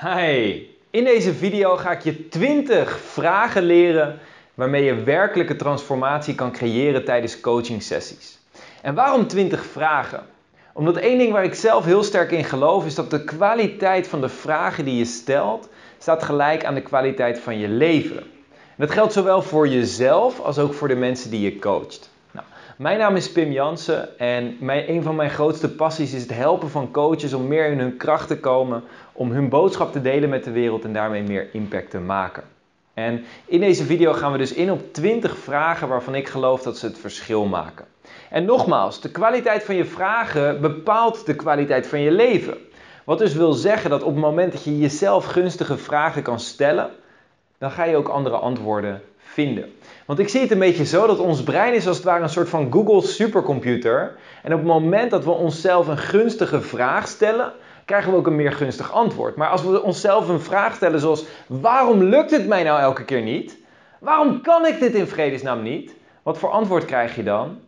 Hi, in deze video ga ik je 20 vragen leren waarmee je werkelijke transformatie kan creëren tijdens coaching sessies. En waarom 20 vragen? Omdat één ding waar ik zelf heel sterk in geloof is dat de kwaliteit van de vragen die je stelt staat gelijk aan de kwaliteit van je leven. En dat geldt zowel voor jezelf als ook voor de mensen die je coacht. Mijn naam is Pim Jansen en een van mijn grootste passies is het helpen van coaches om meer in hun kracht te komen, om hun boodschap te delen met de wereld en daarmee meer impact te maken. En in deze video gaan we dus in op 20 vragen waarvan ik geloof dat ze het verschil maken. En nogmaals, de kwaliteit van je vragen bepaalt de kwaliteit van je leven. Wat dus wil zeggen dat op het moment dat je jezelf gunstige vragen kan stellen, dan ga je ook andere antwoorden vinden. Want ik zie het een beetje zo dat ons brein is als het ware een soort van Google supercomputer. En op het moment dat we onszelf een gunstige vraag stellen, krijgen we ook een meer gunstig antwoord. Maar als we onszelf een vraag stellen zoals: waarom lukt het mij nou elke keer niet? Waarom kan ik dit in vredesnaam niet? Wat voor antwoord krijg je dan?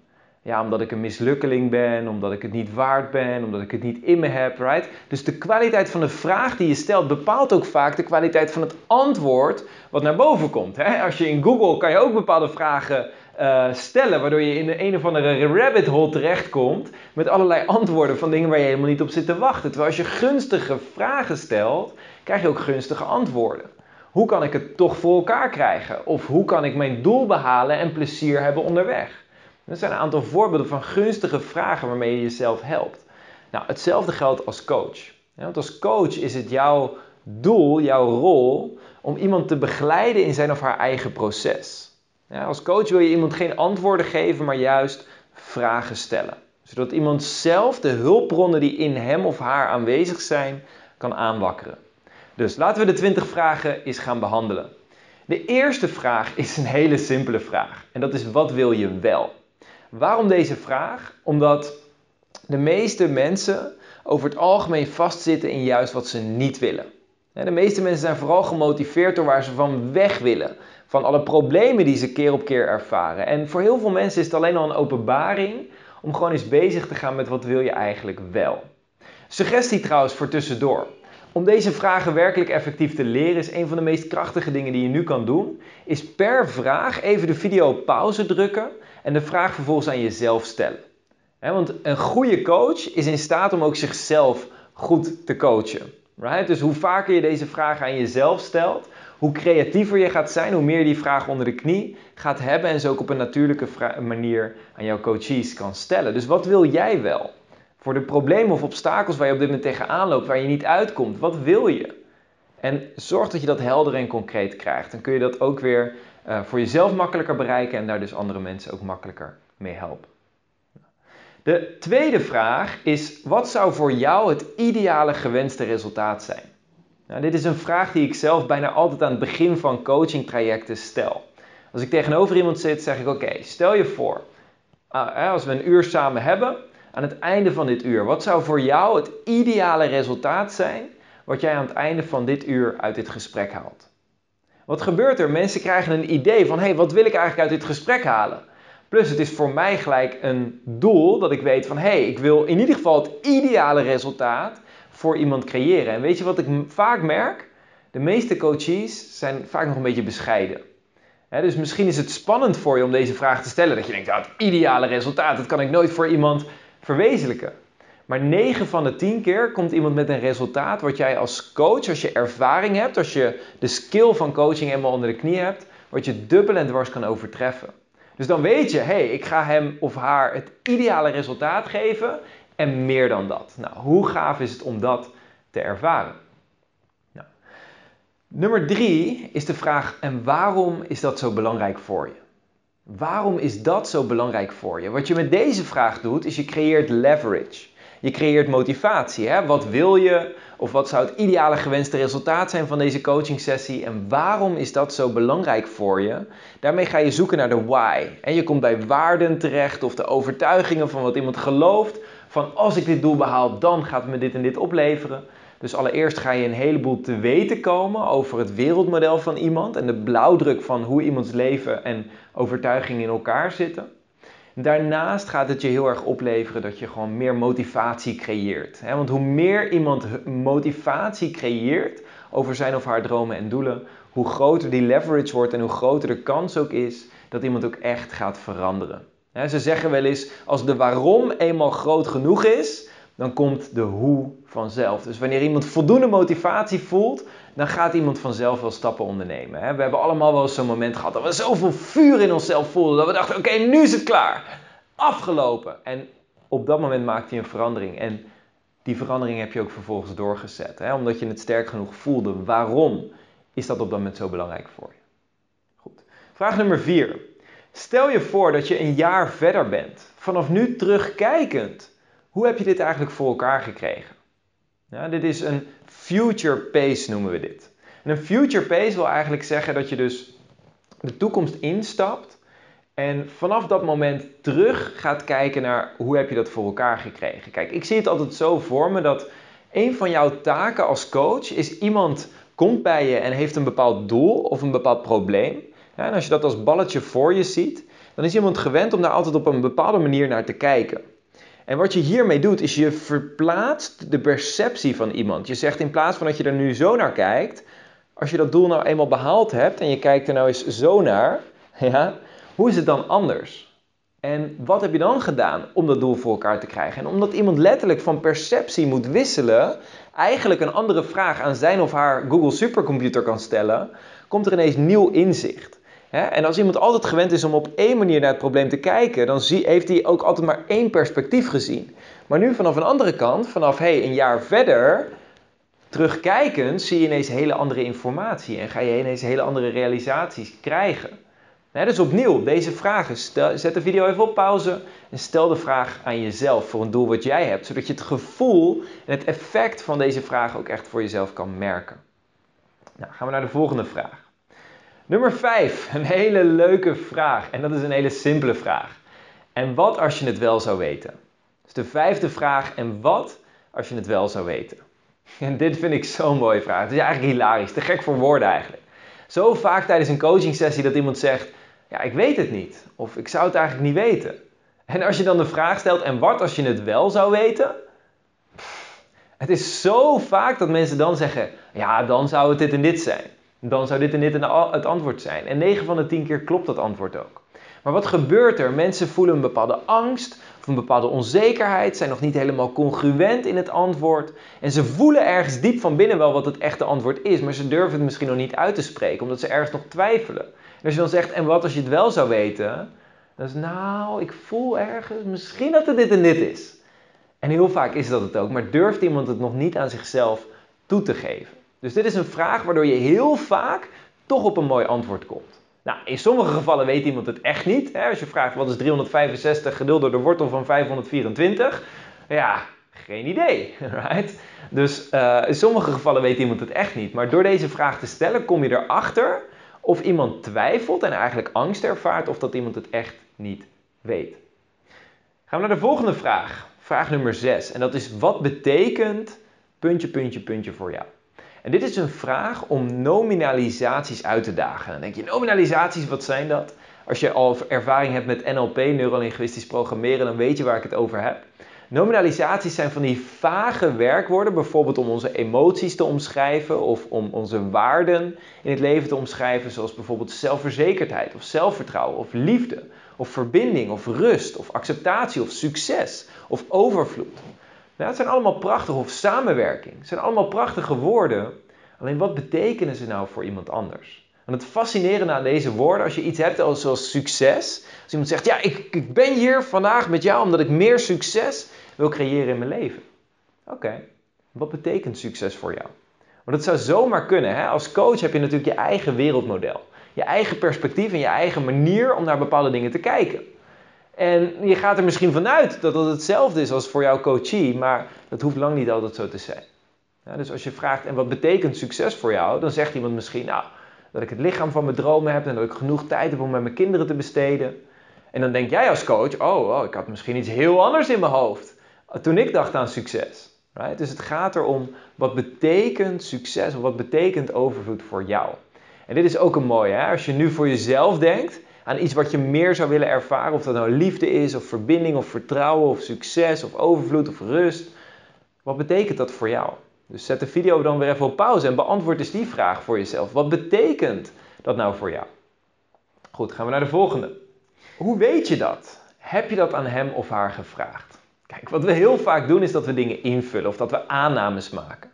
Ja, omdat ik een mislukkeling ben, omdat ik het niet waard ben, omdat ik het niet in me heb, right? Dus de kwaliteit van de vraag die je stelt bepaalt ook vaak de kwaliteit van het antwoord wat naar boven komt. Hè? Als je in Google kan je ook bepaalde vragen uh, stellen, waardoor je in de een of andere rabbit hole terechtkomt met allerlei antwoorden van dingen waar je helemaal niet op zit te wachten. Terwijl als je gunstige vragen stelt, krijg je ook gunstige antwoorden. Hoe kan ik het toch voor elkaar krijgen? Of hoe kan ik mijn doel behalen en plezier hebben onderweg? Dat zijn een aantal voorbeelden van gunstige vragen waarmee je jezelf helpt. Nou, hetzelfde geldt als coach. want als coach is het jouw doel, jouw rol, om iemand te begeleiden in zijn of haar eigen proces. Als coach wil je iemand geen antwoorden geven, maar juist vragen stellen. Zodat iemand zelf de hulpbronnen die in hem of haar aanwezig zijn, kan aanwakkeren. Dus laten we de 20 vragen eens gaan behandelen. De eerste vraag is een hele simpele vraag. En dat is: wat wil je wel? Waarom deze vraag? Omdat de meeste mensen over het algemeen vastzitten in juist wat ze niet willen. De meeste mensen zijn vooral gemotiveerd door waar ze van weg willen. Van alle problemen die ze keer op keer ervaren. En voor heel veel mensen is het alleen al een openbaring om gewoon eens bezig te gaan met wat wil je eigenlijk wel. Suggestie trouwens voor tussendoor. Om deze vragen werkelijk effectief te leren is een van de meest krachtige dingen die je nu kan doen, is per vraag even de video op pauze drukken en de vraag vervolgens aan jezelf stellen. want een goede coach is in staat om ook zichzelf goed te coachen. Dus hoe vaker je deze vraag aan jezelf stelt, hoe creatiever je gaat zijn, hoe meer je die vraag onder de knie gaat hebben en ze ook op een natuurlijke manier aan jouw coaches kan stellen. Dus wat wil jij wel? Voor de problemen of obstakels waar je op dit moment tegenaan loopt, waar je niet uitkomt, wat wil je? En zorg dat je dat helder en concreet krijgt. Dan kun je dat ook weer uh, voor jezelf makkelijker bereiken en daar dus andere mensen ook makkelijker mee helpen. De tweede vraag is: wat zou voor jou het ideale gewenste resultaat zijn? Nou, dit is een vraag die ik zelf bijna altijd aan het begin van coachingtrajecten stel. Als ik tegenover iemand zit, zeg ik: Oké, stel je voor, uh, als we een uur samen hebben, aan het einde van dit uur, wat zou voor jou het ideale resultaat zijn wat jij aan het einde van dit uur uit dit gesprek haalt? Wat gebeurt er? Mensen krijgen een idee van: hé, hey, wat wil ik eigenlijk uit dit gesprek halen? Plus het is voor mij gelijk een doel dat ik weet van hé, hey, ik wil in ieder geval het ideale resultaat voor iemand creëren. En weet je wat ik vaak merk? De meeste coaches zijn vaak nog een beetje bescheiden. dus misschien is het spannend voor je om deze vraag te stellen. Dat je denkt, nou, het ideale resultaat, dat kan ik nooit voor iemand verwezenlijken. Maar 9 van de 10 keer komt iemand met een resultaat wat jij als coach, als je ervaring hebt, als je de skill van coaching helemaal onder de knie hebt, wat je dubbel en dwars kan overtreffen. Dus dan weet je, hé, hey, ik ga hem of haar het ideale resultaat geven en meer dan dat. Nou, hoe gaaf is het om dat te ervaren? Nou, nummer drie is de vraag, en waarom is dat zo belangrijk voor je? Waarom is dat zo belangrijk voor je? Wat je met deze vraag doet, is je creëert leverage. Je creëert motivatie. Hè? Wat wil je? Of wat zou het ideale gewenste resultaat zijn van deze coaching sessie? En waarom is dat zo belangrijk voor je? Daarmee ga je zoeken naar de why. En je komt bij waarden terecht of de overtuigingen van wat iemand gelooft. Van als ik dit doel behaal, dan gaat me dit en dit opleveren. Dus allereerst ga je een heleboel te weten komen over het wereldmodel van iemand en de blauwdruk van hoe iemands leven en overtuigingen in elkaar zitten. Daarnaast gaat het je heel erg opleveren dat je gewoon meer motivatie creëert. Want hoe meer iemand motivatie creëert over zijn of haar dromen en doelen, hoe groter die leverage wordt en hoe groter de kans ook is dat iemand ook echt gaat veranderen. Ze zeggen wel eens, als de waarom eenmaal groot genoeg is, dan komt de hoe vanzelf. Dus wanneer iemand voldoende motivatie voelt, dan gaat iemand vanzelf wel stappen ondernemen. We hebben allemaal wel zo'n moment gehad dat we zoveel vuur in onszelf voelden, dat we dachten, oké, nu is het klaar. Afgelopen. En op dat moment maakt hij een verandering. En die verandering heb je ook vervolgens doorgezet. Omdat je het sterk genoeg voelde. Waarom is dat op dat moment zo belangrijk voor je? Goed. Vraag nummer 4. Stel je voor dat je een jaar verder bent. Vanaf nu terugkijkend. Hoe heb je dit eigenlijk voor elkaar gekregen? Dit is een future pace noemen we dit. En een future pace wil eigenlijk zeggen dat je dus de toekomst instapt en vanaf dat moment terug gaat kijken naar hoe heb je dat voor elkaar gekregen. Kijk, ik zie het altijd zo voor me dat een van jouw taken als coach is iemand komt bij je en heeft een bepaald doel of een bepaald probleem. En als je dat als balletje voor je ziet, dan is iemand gewend om daar altijd op een bepaalde manier naar te kijken. En wat je hiermee doet, is je verplaatst de perceptie van iemand. Je zegt in plaats van dat je er nu zo naar kijkt, als je dat doel nou eenmaal behaald hebt en je kijkt er nou eens zo naar, ja, hoe is het dan anders? En wat heb je dan gedaan om dat doel voor elkaar te krijgen? En omdat iemand letterlijk van perceptie moet wisselen, eigenlijk een andere vraag aan zijn of haar Google supercomputer kan stellen, komt er ineens nieuw inzicht. En als iemand altijd gewend is om op één manier naar het probleem te kijken, dan heeft hij ook altijd maar één perspectief gezien. Maar nu vanaf een andere kant, vanaf hey, een jaar verder, terugkijkend, zie je ineens hele andere informatie en ga je ineens hele andere realisaties krijgen. dus opnieuw, deze vragen. zet de video even op pauze en stel de vraag aan jezelf voor een doel wat jij hebt, zodat je het gevoel en het effect van deze vraag ook echt voor jezelf kan merken. Nou, gaan we naar de volgende vraag. Nummer 5, een hele leuke vraag. En dat is een hele simpele vraag. En wat als je het wel zou weten? Dus de vijfde vraag, en wat als je het wel zou weten? En dit vind ik zo'n mooie vraag. Het is eigenlijk hilarisch, te gek voor woorden eigenlijk. Zo vaak tijdens een coaching sessie dat iemand zegt, ja, ik weet het niet. Of ik zou het eigenlijk niet weten. En als je dan de vraag stelt, en wat als je het wel zou weten? het is zo vaak dat mensen dan zeggen, ja, dan zou het dit en dit zijn dan zou dit en dit het antwoord zijn. En 9 van de 10 keer klopt dat antwoord ook. Maar wat gebeurt er? Mensen voelen een bepaalde angst of een bepaalde onzekerheid, zijn nog niet helemaal congruent in het antwoord. En ze voelen ergens diep van binnen wel wat het echte antwoord is, maar ze durven het misschien nog niet uit te spreken, omdat ze ergens nog twijfelen. En als je dan zegt, en wat als je het wel zou weten? Dan is nou, ik voel ergens misschien dat het dit en dit is. En heel vaak is dat het ook, maar durft iemand het nog niet aan zichzelf toe te geven? Dus dit is een vraag waardoor je heel vaak toch op een mooi antwoord komt. Nou, in sommige gevallen weet iemand het echt niet. Hè? Als je vraagt wat is 365 gedeeld door de wortel van 524, ja, geen idee. Right? Dus uh, in sommige gevallen weet iemand het echt niet. Maar door deze vraag te stellen kom je erachter of iemand twijfelt en eigenlijk angst ervaart of dat iemand het echt niet weet. Gaan we naar de volgende vraag. Vraag nummer 6. En dat is wat betekent puntje, puntje, puntje voor jou? En dit is een vraag om nominalisaties uit te dagen. Dan denk je, nominalisaties, wat zijn dat? Als je al ervaring hebt met NLP, neurolinguistisch programmeren, dan weet je waar ik het over heb. Nominalisaties zijn van die vage werkwoorden, bijvoorbeeld om onze emoties te omschrijven of om onze waarden in het leven te omschrijven, zoals bijvoorbeeld zelfverzekerdheid of zelfvertrouwen of liefde of verbinding of rust of acceptatie of succes of overvloed. Nou, het zijn allemaal prachtige, of samenwerking. Het zijn allemaal prachtige woorden. Alleen wat betekenen ze nou voor iemand anders? En het fascinerende aan deze woorden, als je iets hebt als, succes. Als iemand zegt, ja, ik, ik ben hier vandaag met jou omdat ik meer succes wil creëren in mijn leven. Oké, wat betekent succes voor jou? Want het zou zomaar kunnen. Hè? Als coach heb je natuurlijk je eigen wereldmodel. Je eigen perspectief en je eigen manier om naar bepaalde dingen te kijken. En je gaat er misschien vanuit dat het hetzelfde is als voor jouw coachie, maar dat hoeft lang niet altijd zo te zijn. Ja, dus als je vraagt, en wat betekent succes voor jou? Dan zegt iemand misschien, nou, dat ik het lichaam van mijn dromen heb en dat ik genoeg tijd heb om met mijn kinderen te besteden. En dan denk jij als coach, oh, oh ik had misschien iets heel anders in mijn hoofd toen ik dacht aan succes. Right? Dus het gaat erom, wat betekent succes of wat betekent overvloed voor jou? En dit is ook een mooie, hè? als je nu voor jezelf denkt, aan iets wat je meer zou willen ervaren. Of dat nou liefde is, of verbinding, of vertrouwen, of succes, of overvloed, of rust. Wat betekent dat voor jou? Dus zet de video dan weer even op pauze en beantwoord eens die vraag voor jezelf. Wat betekent dat nou voor jou? Goed, gaan we naar de volgende. Hoe weet je dat? Heb je dat aan hem of haar gevraagd? Kijk, wat we heel vaak doen is dat we dingen invullen of dat we aannames maken.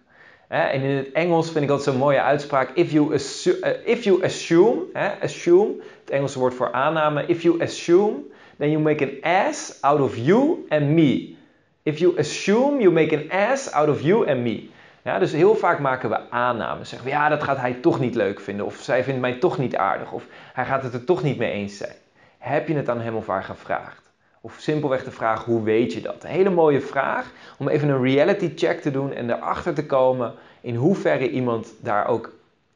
En in het Engels vind ik dat zo'n mooie uitspraak. If you, assume, uh, if you assume, assume, het Engelse woord voor aanname. If you assume, then you make an ass out of you and me. If you assume, you make an ass out of you and me. Ja, dus heel vaak maken we aannames. Zeggen we, ja, dat gaat hij toch niet leuk vinden. Of zij vindt mij toch niet aardig. Of hij gaat het er toch niet mee eens zijn. Heb je het aan hem of haar gevraagd? Of simpelweg de vraag, hoe weet je dat? Een hele mooie vraag om even een reality check te doen en erachter te komen in hoeverre iemand daar ook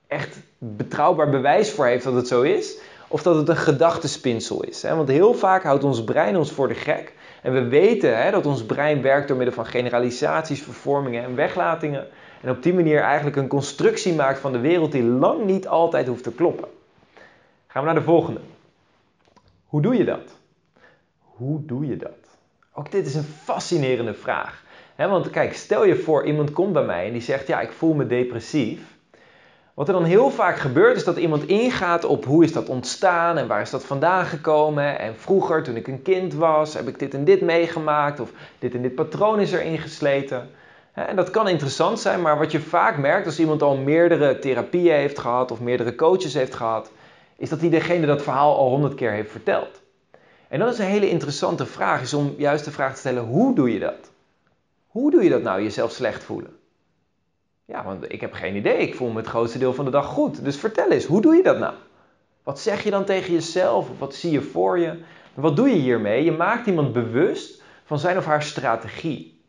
echt betrouwbaar bewijs voor heeft dat het zo is. Of dat het een gedachtespinsel is. Want heel vaak houdt ons brein ons voor de gek. En we weten dat ons brein werkt door middel van generalisaties, vervormingen en weglatingen. En op die manier eigenlijk een constructie maakt van de wereld die lang niet altijd hoeft te kloppen. Gaan we naar de volgende. Hoe doe je dat? Hoe doe je dat? Ook dit is een fascinerende vraag. want kijk, stel je voor, iemand komt bij mij en die zegt: Ja, ik voel me depressief. Wat er dan heel vaak gebeurt is dat iemand ingaat op hoe is dat ontstaan en waar is dat vandaan gekomen. En vroeger, toen ik een kind was, heb ik dit en dit meegemaakt of dit en dit patroon is erin gesleten. En dat kan interessant zijn, maar wat je vaak merkt als iemand al meerdere therapieën heeft gehad of meerdere coaches heeft gehad, is dat hij degene dat verhaal al honderd keer heeft verteld. En dat is een hele interessante vraag, is om juist de vraag te stellen, hoe doe je dat? Hoe doe je dat nou, jezelf slecht voelen? Ja, want ik heb geen idee. Ik voel me het grootste deel van de dag goed. Dus vertel eens, hoe doe je dat nou? Wat zeg je dan tegen jezelf? Wat zie je voor je? Wat doe je hiermee? Je maakt iemand bewust van zijn of haar strategie.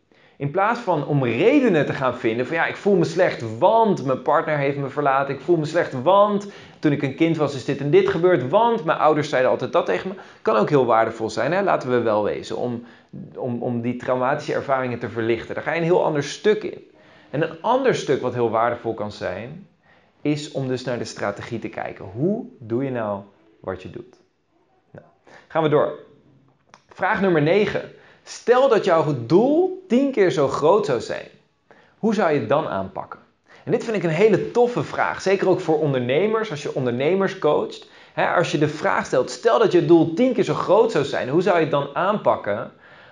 In plaats van om redenen te gaan vinden van ja, ik voel me slecht, want mijn partner heeft me verlaten. Ik voel me slecht, want toen ik een kind was is dit en dit gebeurd, want mijn ouders zeiden altijd dat tegen me. Kan ook heel waardevol zijn, hè? laten we wel wezen, om, om, om die traumatische ervaringen te verlichten. Daar ga je een heel ander stuk in. En een ander stuk wat heel waardevol kan zijn, is om dus naar de strategie te kijken. Hoe doe je nou wat je doet? Nou, gaan we door. Vraag nummer 9. Stel dat jouw doel 10 keer zo groot zou zijn. Hoe zou je het dan aanpakken? En dit vind ik een hele toffe vraag. Zeker ook voor ondernemers, als je ondernemers coacht. als je de vraag stelt, stel dat je doel 10 keer zo groot zou zijn, hoe zou je het dan aanpakken?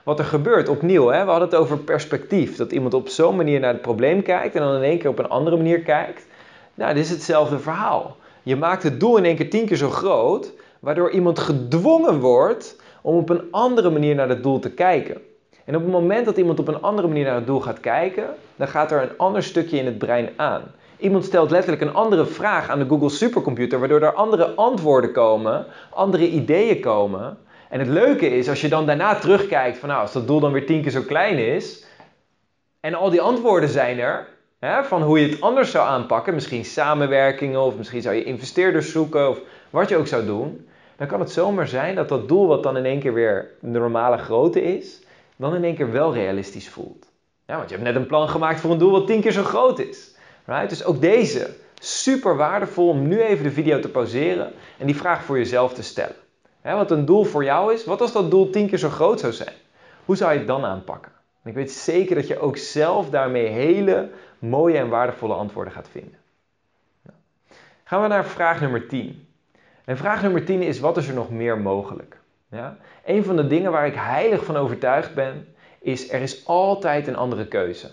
wat er gebeurt. Opnieuw, hè, we hadden het over perspectief. Dat iemand op zo'n manier naar het probleem kijkt en dan in één keer op een andere manier kijkt. Nou, dit is hetzelfde verhaal. Je maakt het doel in één keer tien keer zo groot, waardoor iemand gedwongen wordt om op een andere manier naar het doel te kijken. En op het moment dat iemand op een andere manier naar het doel gaat kijken, dan gaat er een ander stukje in het brein aan. Iemand stelt letterlijk een andere vraag aan de Google supercomputer, waardoor er andere antwoorden komen, andere ideeën komen. En het leuke is, als je dan daarna terugkijkt van nou, als dat doel dan weer tien keer zo klein is, en al die antwoorden zijn er, hè, van hoe je het anders zou aanpakken, misschien samenwerkingen of misschien zou je investeerders zoeken of wat je ook zou doen, dan kan het zomaar zijn dat dat doel wat dan in één keer weer de normale grootte is, dan in één keer wel realistisch voelt. Ja, want je hebt net een plan gemaakt voor een doel wat tien keer zo groot is. Right? Dus ook deze, super waardevol om nu even de video te pauzeren en die vraag voor jezelf te stellen wat een doel voor jou is, wat als dat doel tien keer zo groot zou zijn? Hoe zou je het dan aanpakken? ik weet zeker dat je ook zelf daarmee hele mooie en waardevolle antwoorden gaat vinden. Nou, gaan we naar vraag nummer 10. En vraag nummer 10 is: wat is er nog meer mogelijk? Ja? Een van de dingen waar ik heilig van overtuigd ben, is er is altijd een andere keuze.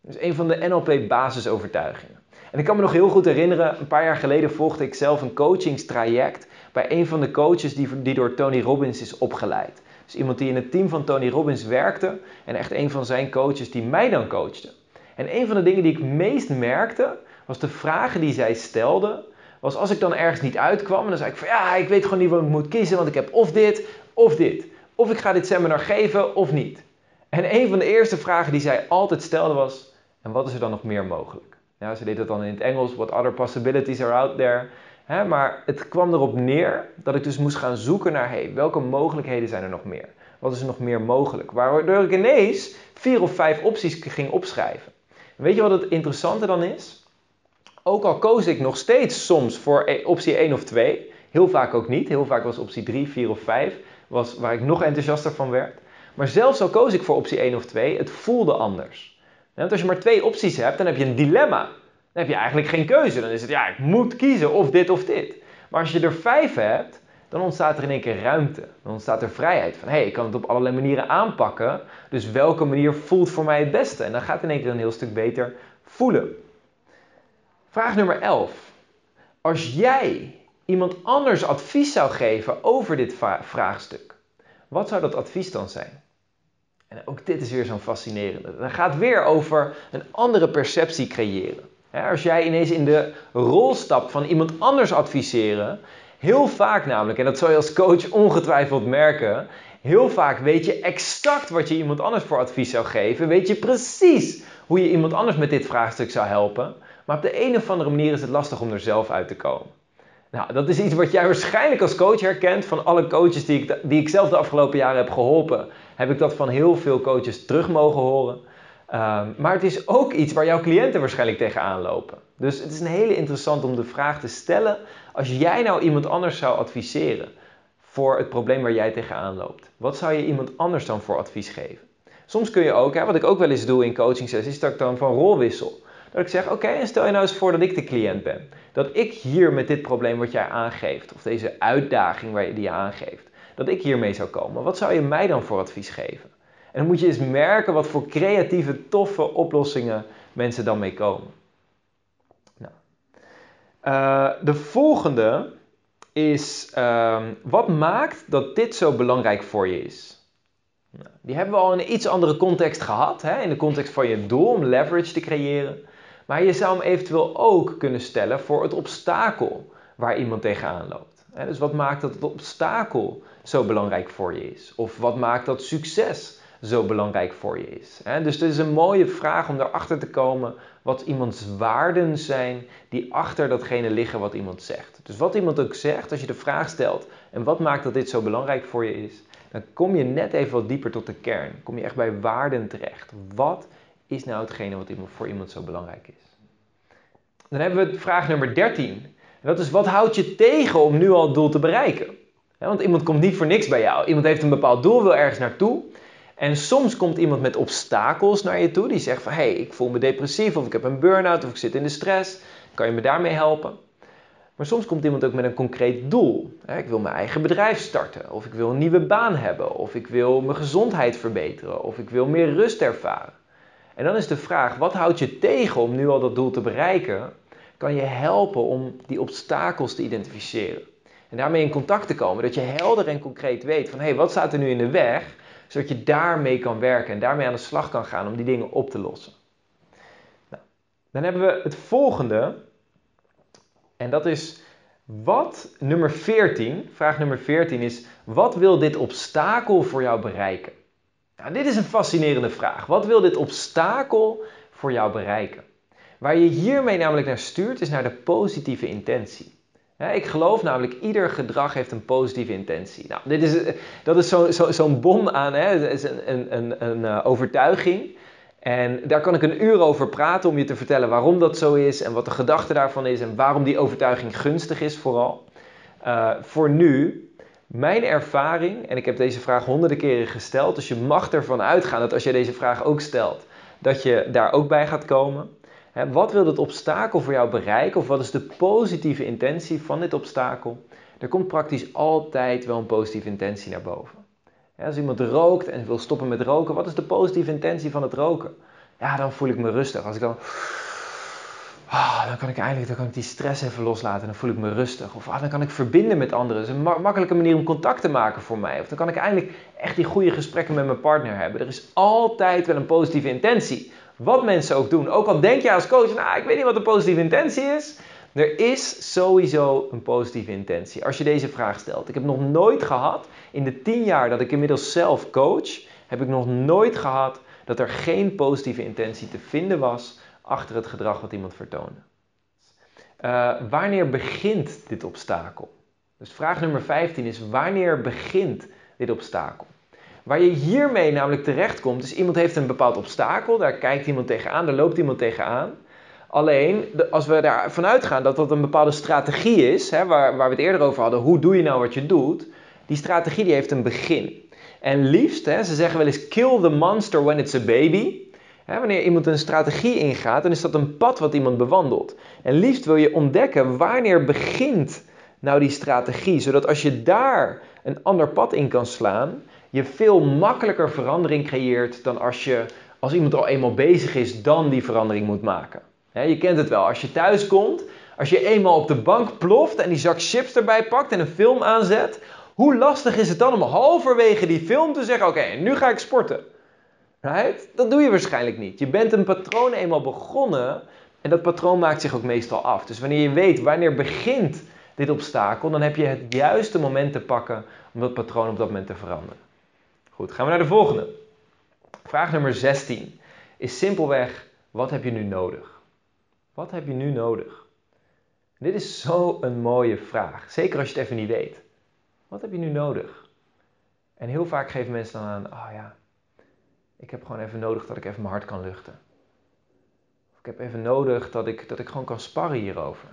Dat is een van de NLP basisovertuigingen. En ik kan me nog heel goed herinneren, een paar jaar geleden volgde ik zelf een coachingstraject bij een van de coaches die, die door Tony Robbins is opgeleid. Dus iemand die in het team van Tony Robbins werkte en echt een van zijn coaches die mij dan coachte. En een van de dingen die ik meest merkte, was de vragen die zij stelde, was als ik dan ergens niet uitkwam, en dan zei ik van ja, ik weet gewoon niet wat ik moet kiezen, want ik heb of dit of dit. Of ik ga dit seminar geven of niet. En een van de eerste vragen die zij altijd stelde was, en wat is er dan nog meer mogelijk? Nou, ze deed dat dan in het Engels, what other possibilities are out there maar het kwam erop neer dat ik dus moest gaan zoeken naar hey, welke mogelijkheden zijn er nog meer? Wat is er nog meer mogelijk? Waardoor ik ineens vier of vijf opties ging opschrijven. weet je wat het interessante dan is? Ook al koos ik nog steeds soms voor e- optie 1 of 2, heel vaak ook niet. Heel vaak was optie 3, 4 of 5 was waar ik nog enthousiaster van werd. Maar zelfs al koos ik voor optie 1 of 2, het voelde anders. Want als je maar twee opties hebt, dan heb je een dilemma. Dan heb je eigenlijk geen keuze. Dan is het, ja, ik moet kiezen of dit of dit. Maar als je er vijf hebt, dan ontstaat er in één keer ruimte. Dan ontstaat er vrijheid. Van hé, hey, ik kan het op allerlei manieren aanpakken. Dus welke manier voelt voor mij het beste? En dan gaat het in één keer een heel stuk beter voelen. Vraag nummer 11. Als jij iemand anders advies zou geven over dit vraagstuk, wat zou dat advies dan zijn? En ook dit is weer zo'n fascinerende. Dan gaat weer over een andere perceptie creëren. Als jij ineens in de rol stapt van iemand anders adviseren, heel vaak namelijk, en dat zou je als coach ongetwijfeld merken, heel vaak weet je exact wat je iemand anders voor advies zou geven, weet je precies hoe je iemand anders met dit vraagstuk zou helpen, maar op de een of andere manier is het lastig om er zelf uit te komen. Nou, dat is iets wat jij waarschijnlijk als coach herkent van alle coaches die ik, die ik zelf de afgelopen jaren heb geholpen. Heb ik dat van heel veel coaches terug mogen horen. Ehm, maar het is ook iets waar jouw cliënten waarschijnlijk tegenaan lopen. Dus het is een hele interessant om de vraag te stellen: als jij nou iemand anders zou adviseren voor het probleem waar jij tegenaan loopt, wat zou je iemand anders dan voor advies geven? Soms kun je ook, hè, wat ik ook wel eens doe in coaching sessies, dat ik dan van rolwissel. Dat ik zeg, oké, en stel je nou eens voor dat ik de cliënt ben. Dat ik hier met dit probleem wat jij aangeeft, of deze uitdaging waar je, die je aangeeft, dat ik hiermee zou komen. Wat zou je mij dan voor advies geven? En dan moet je eens merken wat voor creatieve, toffe oplossingen mensen dan mee komen. Nou. Uh, de volgende is, uh, wat maakt dat dit zo belangrijk voor je is? Nou, die hebben we al in een iets andere context gehad, hè? in de context van je doel om leverage te creëren. Maar je zou hem eventueel ook kunnen stellen voor het obstakel waar iemand tegenaan loopt. Dus wat maakt dat het obstakel zo belangrijk voor je is? Of wat maakt dat succes zo belangrijk voor je is? Dus het is een mooie vraag om erachter te komen wat iemands waarden zijn die achter datgene liggen wat iemand zegt. Dus wat iemand ook zegt, als je de vraag stelt en wat maakt dat dit zo belangrijk voor je is, dan kom je net even wat dieper tot de kern. Kom je echt bij waarden terecht. Wat is nou hetgene wat voor iemand zo belangrijk is? Dan hebben we vraag nummer 13. En dat is wat houdt je tegen om nu al het doel te bereiken? want iemand komt niet voor niks bij jou. Iemand heeft een bepaald doel, wil ergens naartoe. En soms komt iemand met obstakels naar je toe. Die zegt van, hé, hey, ik voel me depressief of ik heb een burn-out of ik zit in de stress. Kan je me daarmee helpen? Maar soms komt iemand ook met een concreet doel. Ik wil mijn eigen bedrijf starten, of ik wil een nieuwe baan hebben, of ik wil mijn gezondheid verbeteren, of ik wil meer rust ervaren. En dan is de vraag, wat houdt je tegen om nu al dat doel te bereiken? Kan je helpen om die obstakels te identificeren. En daarmee in contact te komen, dat je helder en concreet weet van hé, hey, wat staat er nu in de weg? Zodat je daarmee kan werken en daarmee aan de slag kan gaan om die dingen op te lossen. Nou, dan hebben we het volgende. En dat is wat nummer 14, vraag nummer 14 is: wat wil dit obstakel voor jou bereiken? Nou, dit is een fascinerende vraag. Wat wil dit obstakel voor jou bereiken? Waar je hiermee namelijk naar stuurt, is naar de positieve intentie. ik geloof namelijk, ieder gedrag heeft een positieve intentie. Nou, dit is, dat is zo'n zo, bom aan, hè? Dat is een, een, een, uh, overtuiging. En daar kan ik een uur over praten om je te vertellen waarom dat zo is en wat de gedachte daarvan is en waarom die overtuiging gunstig is vooral. Uh, voor nu mijn ervaring, en ik heb deze vraag honderden keren gesteld, dus je mag ervan uitgaan dat als je deze vraag ook stelt, dat je daar ook bij gaat komen. Wat wil het obstakel voor jou bereiken of wat is de positieve intentie van dit obstakel? Er komt praktisch altijd wel een positieve intentie naar boven. als iemand rookt en wil stoppen met roken, wat is de positieve intentie van het roken? Ja, dan voel ik me rustig. Als ik dan Oh, dan kan ik eindelijk dan kan ik die stress even loslaten en dan voel ik me rustig. Of ah, dan kan ik verbinden met anderen. Dat is een makkelijke manier om contact te maken voor mij. Of dan kan ik eindelijk echt die goede gesprekken met mijn partner hebben. Er is altijd wel een positieve intentie. Wat mensen ook doen. Ook al denk je als coach, nou ik weet niet wat een positieve intentie is. Er is sowieso een positieve intentie als je deze vraag stelt. Ik heb nog nooit gehad, in de tien jaar dat ik inmiddels zelf coach, heb ik nog nooit gehad dat er geen positieve intentie te vinden was achter het gedrag wat iemand vertoonde. Uh, wanneer begint dit obstakel? Dus vraag nummer 15 is: wanneer begint dit obstakel? Waar je hiermee namelijk terechtkomt, is iemand heeft een bepaald obstakel, daar kijkt iemand tegenaan, daar loopt iemand tegenaan. Alleen, als we ervan uitgaan dat dat een bepaalde strategie is, hè, waar, waar we het eerder over hadden, hoe doe je nou wat je doet? Die strategie die heeft een begin. En liefst, hè, ze zeggen wel eens kill the monster when it's a baby. wanneer iemand een strategie ingaat, dan is dat een pad wat iemand bewandelt. En liefst wil je ontdekken wanneer begint nou die strategie, zodat als je daar een ander pad in kan slaan, je veel makkelijker verandering creëert dan als je als iemand al eenmaal bezig is, dan die verandering moet maken. je kent het wel, als je thuis komt, als je eenmaal op de bank ploft en die zak chips erbij pakt en een film aanzet, hoe lastig is het dan om halverwege die film te zeggen: Oké, nu ga ik sporten? Right? Dat doe je waarschijnlijk niet. Je bent een patroon eenmaal begonnen en dat patroon maakt zich ook meestal af. Dus wanneer je weet wanneer begint dit obstakel, dan heb je het juiste moment te pakken om dat patroon op dat moment te veranderen. Goed, gaan we naar de volgende. Vraag nummer 16 is simpelweg: wat heb je nu nodig? Wat heb je nu nodig? Dit is zo'n mooie vraag, zeker als je het even niet weet. Wat heb je nu nodig? En heel vaak geven mensen dan aan: oh ja, ik heb gewoon even nodig dat ik even mijn hart kan luchten. Of ik heb even nodig dat ik, dat ik gewoon kan sparren hierover.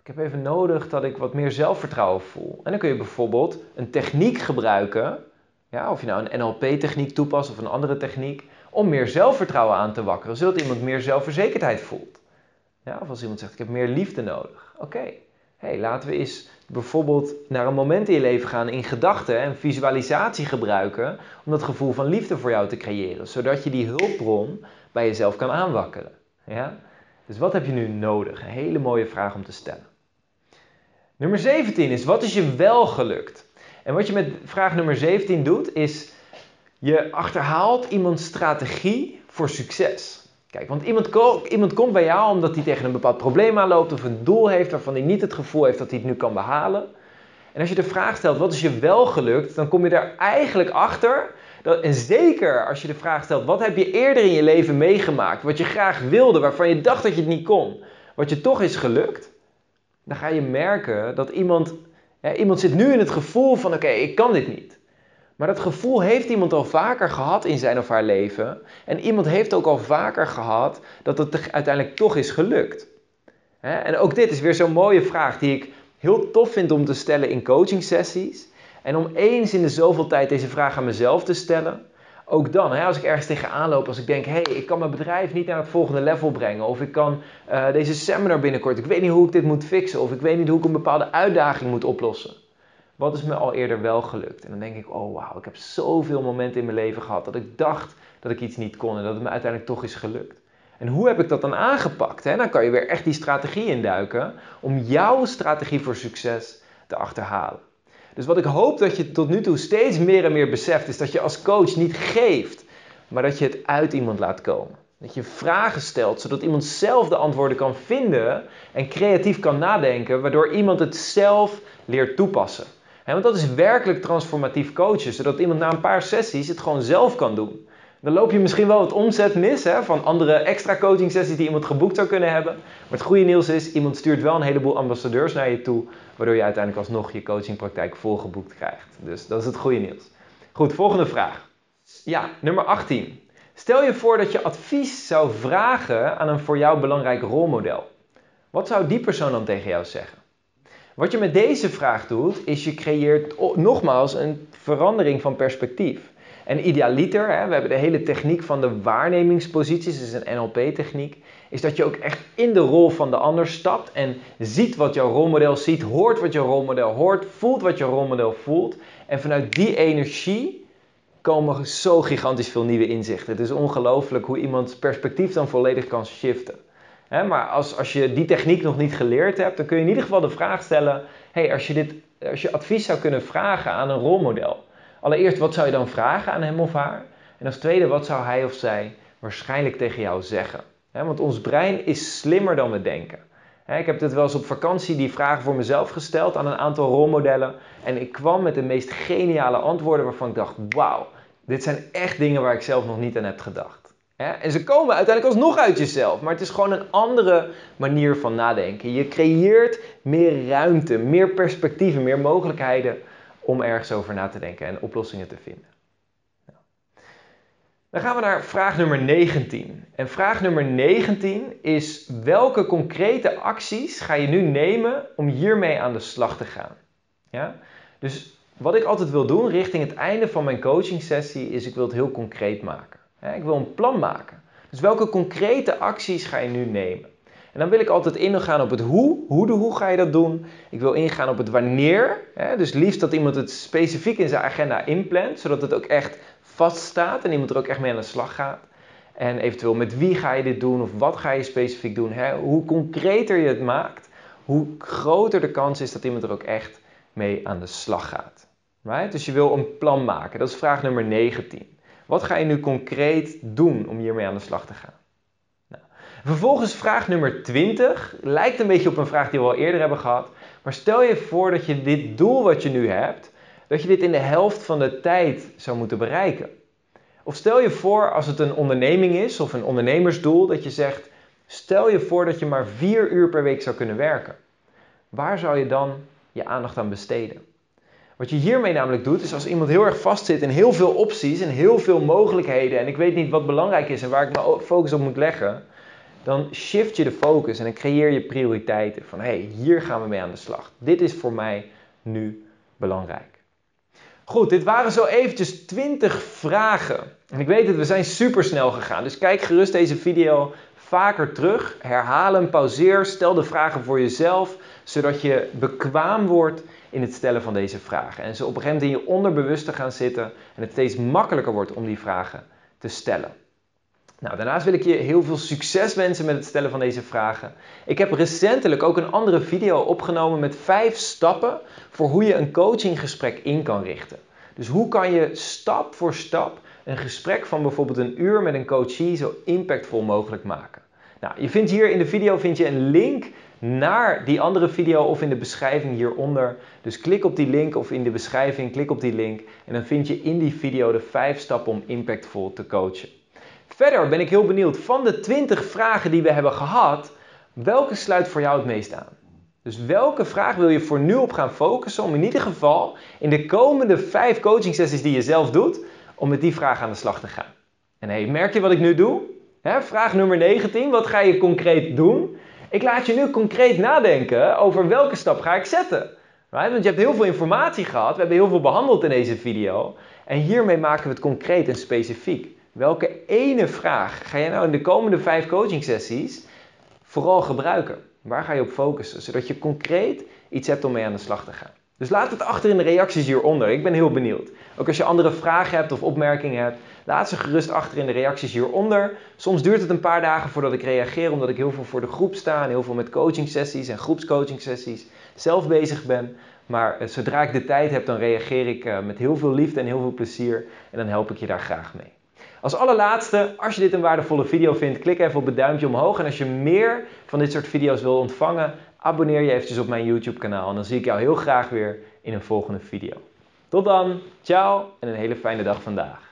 Ik heb even nodig dat ik wat meer zelfvertrouwen voel. En dan kun je bijvoorbeeld een techniek gebruiken ja, of je nou een NLP-techniek toepast of een andere techniek, om meer zelfvertrouwen aan te wakkeren, zodat iemand meer zelfverzekerdheid voelt. Ja, of als iemand zegt, ik heb meer liefde nodig. Oké, hey, laten we eens bijvoorbeeld naar een moment in je leven gaan in gedachten en visualisatie gebruiken om dat gevoel van liefde voor jou te creëren, zodat je die hulpbron bij jezelf kan aanwakkeren. Ja? Dus wat heb je nu nodig? Een hele mooie vraag om te stellen. Nummer 17 is, wat is je wel gelukt? En wat je met vraag nummer 17 doet, is je achterhaalt iemands strategie voor succes. Kijk, want iemand, iemand komt bij jou omdat hij tegen een bepaald probleem aanloopt of een doel heeft waarvan hij niet het gevoel heeft dat hij het nu kan behalen. En als je de vraag stelt, wat is je wel gelukt, dan kom je daar eigenlijk achter. Dat, en zeker als je de vraag stelt, wat heb je eerder in je leven meegemaakt, wat je graag wilde, waarvan je dacht dat je het niet kon, wat je toch is gelukt, dan ga je merken dat iemand iemand zit nu in het gevoel van oké, ik kan dit niet. Maar dat gevoel heeft iemand al vaker gehad in zijn of haar leven. En iemand heeft ook al vaker gehad dat het uiteindelijk toch is gelukt. En ook dit is weer zo'n mooie vraag die ik heel tof vind om te stellen in coaching sessies. En om eens in de zoveel tijd deze vraag aan mezelf te stellen ook dan, hè, als ik ergens tegenaan loop, als ik denk, hé, hey, ik kan mijn bedrijf niet naar het volgende level brengen, of ik kan uh, deze seminar binnenkort, ik weet niet hoe ik dit moet fixen, of ik weet niet hoe ik een bepaalde uitdaging moet oplossen. Wat is me al eerder wel gelukt? En dan denk ik, oh wauw, ik heb zoveel momenten in mijn leven gehad dat ik dacht dat ik iets niet kon en dat het me uiteindelijk toch is gelukt. En hoe heb ik dat dan aangepakt? Hè? Dan kan je weer echt die strategie induiken om jouw strategie voor succes te achterhalen. Dus wat ik hoop dat je tot nu toe steeds meer en meer beseft, is dat je als coach niet geeft, maar dat je het uit iemand laat komen. Dat je vragen stelt, zodat iemand zelf de antwoorden kan vinden en creatief kan nadenken, waardoor iemand het zelf leert toepassen. want dat is werkelijk transformatief coachen, zodat iemand na een paar sessies het gewoon zelf kan doen. Dan loop je misschien wel het omzet mis hè, van andere extra coaching sessies die iemand geboekt zou kunnen hebben. Maar het goede nieuws is, iemand stuurt wel een heleboel ambassadeurs naar je toe, waardoor je uiteindelijk alsnog je coachingpraktijk volgeboekt krijgt. Dus dat is het goede nieuws. Goed, volgende vraag. Ja, nummer 18. Stel je voor dat je advies zou vragen aan een voor jou belangrijk rolmodel. Wat zou die persoon dan tegen jou zeggen? Wat je met deze vraag doet, is je creëert nogmaals een verandering van perspectief. En idealiter, hè, we hebben de hele techniek van de waarnemingsposities, dus een NLP-techniek, is dat je ook echt in de rol van de ander stapt en ziet wat jouw rolmodel ziet, hoort wat jouw rolmodel hoort, voelt wat jouw rolmodel voelt. En vanuit die energie komen zo gigantisch veel nieuwe inzichten. Het is ongelooflijk hoe iemands perspectief dan volledig kan shiften. maar als, als je die techniek nog niet geleerd hebt, dan kun je in ieder geval de vraag stellen: hey, als, je dit, als je advies zou kunnen vragen aan een rolmodel, Allereerst, wat zou je dan vragen aan hem of haar? En als tweede, wat zou hij of zij waarschijnlijk tegen jou zeggen? want ons brein is slimmer dan we denken. ik heb dit wel eens op vakantie die vragen voor mezelf gesteld aan een aantal rolmodellen. En ik kwam met de meest geniale antwoorden waarvan ik dacht: wauw, dit zijn echt dingen waar ik zelf nog niet aan heb gedacht. en ze komen uiteindelijk alsnog uit jezelf, maar het is gewoon een andere manier van nadenken. Je creëert meer ruimte, meer perspectieven, meer mogelijkheden om ergens over na te denken en oplossingen te vinden. Dan gaan we naar vraag nummer 19. En vraag nummer 19 is: welke concrete acties ga je nu nemen om hiermee aan de slag te gaan? Ja? Dus wat ik altijd wil doen richting het einde van mijn coaching sessie is ik wil het heel concreet maken. Ik wil een plan maken. Dus welke concrete acties ga je nu nemen? En dan wil ik altijd ingaan op het hoe. Hoe de hoe ga je dat doen? Ik wil ingaan op het wanneer. Dus liefst dat iemand het specifiek in zijn agenda inplant, zodat het ook echt vaststaat en iemand er ook echt mee aan de slag gaat. En eventueel met wie ga je dit doen of wat ga je specifiek doen. Hoe concreter je het maakt, hoe groter de kans is dat iemand er ook echt mee aan de slag gaat. Right? Dus je wil een plan maken. Dat is vraag nummer 19. Wat ga je nu concreet doen om hiermee aan de slag te gaan? Vervolgens vraag nummer 20. Lijkt een beetje op een vraag die we al eerder hebben gehad. Maar stel je voor dat je dit doel wat je nu hebt, dat je dit in de helft van de tijd zou moeten bereiken. Of stel je voor als het een onderneming is of een ondernemersdoel, dat je zegt, stel je voor dat je maar vier uur per week zou kunnen werken. Waar zou je dan je aandacht aan besteden? Wat je hiermee namelijk doet, is als iemand heel erg vastzit in heel veel opties en heel veel mogelijkheden en ik weet niet wat belangrijk is en waar ik mijn focus op moet leggen, dan shift je de focus en dan creëer je prioriteiten van hé, hey, hier gaan we mee aan de slag. Dit is voor mij nu belangrijk. Goed, dit waren zo eventjes 20 vragen. En ik weet het, we zijn super snel gegaan. Dus kijk gerust deze video vaker terug. Herhaal hem, pauzeer, stel de vragen voor jezelf, zodat je bekwaam wordt in het stellen van deze vragen. En ze op een gegeven moment in je onderbewuste gaan zitten en het steeds makkelijker wordt om die vragen te stellen. Nou, daarnaast wil ik je heel veel succes wensen met het stellen van deze vragen. Ik heb recentelijk ook een andere video opgenomen met vijf stappen voor hoe je een coachinggesprek in kan richten. Dus hoe kan je stap voor stap een gesprek van bijvoorbeeld een uur met een coachie zo impactvol mogelijk maken? Nou, je vindt hier in de video vind je een link naar die andere video of in de beschrijving hieronder. Dus klik op die link of in de beschrijving, klik op die link en dan vind je in die video de vijf stappen om impactvol te coachen. Verder ben ik heel benieuwd van de 20 vragen die we hebben gehad, welke sluit voor jou het meest aan? Dus welke vraag wil je voor nu op gaan focussen om in ieder geval in de komende 5 coaching sessies die je zelf doet, om met die vraag aan de slag te gaan? En hey, merk je wat ik nu doe? vraag nummer 19, wat ga je concreet doen? Ik laat je nu concreet nadenken over welke stap ga ik zetten. Want je hebt heel veel informatie gehad, we hebben heel veel behandeld in deze video. En hiermee maken we het concreet en specifiek. Welke ene vraag ga je nou in de komende vijf coaching sessies vooral gebruiken? Waar ga je op focussen? Zodat je concreet iets hebt om mee aan de slag te gaan. Dus laat het achter in de reacties hieronder. Ik ben heel benieuwd. Ook als je andere vragen hebt of opmerkingen hebt, laat ze gerust achter in de reacties hieronder. Soms duurt het een paar dagen voordat ik reageer, omdat ik heel veel voor de groep sta en heel veel met coaching sessies en groepscoaching sessies zelf bezig ben. Maar eh, zodra ik de tijd heb, dan reageer ik eh, met heel veel liefde en heel veel plezier en dan help ik je daar graag mee. Als allerlaatste, als je dit een waardevolle video vindt, klik even op het duimpje omhoog. En als je meer van dit soort video's wil ontvangen, abonneer je eventjes op mijn YouTube kanaal. En dan zie ik jou heel graag weer in een volgende video. Tot dan, ciao en een hele fijne dag vandaag.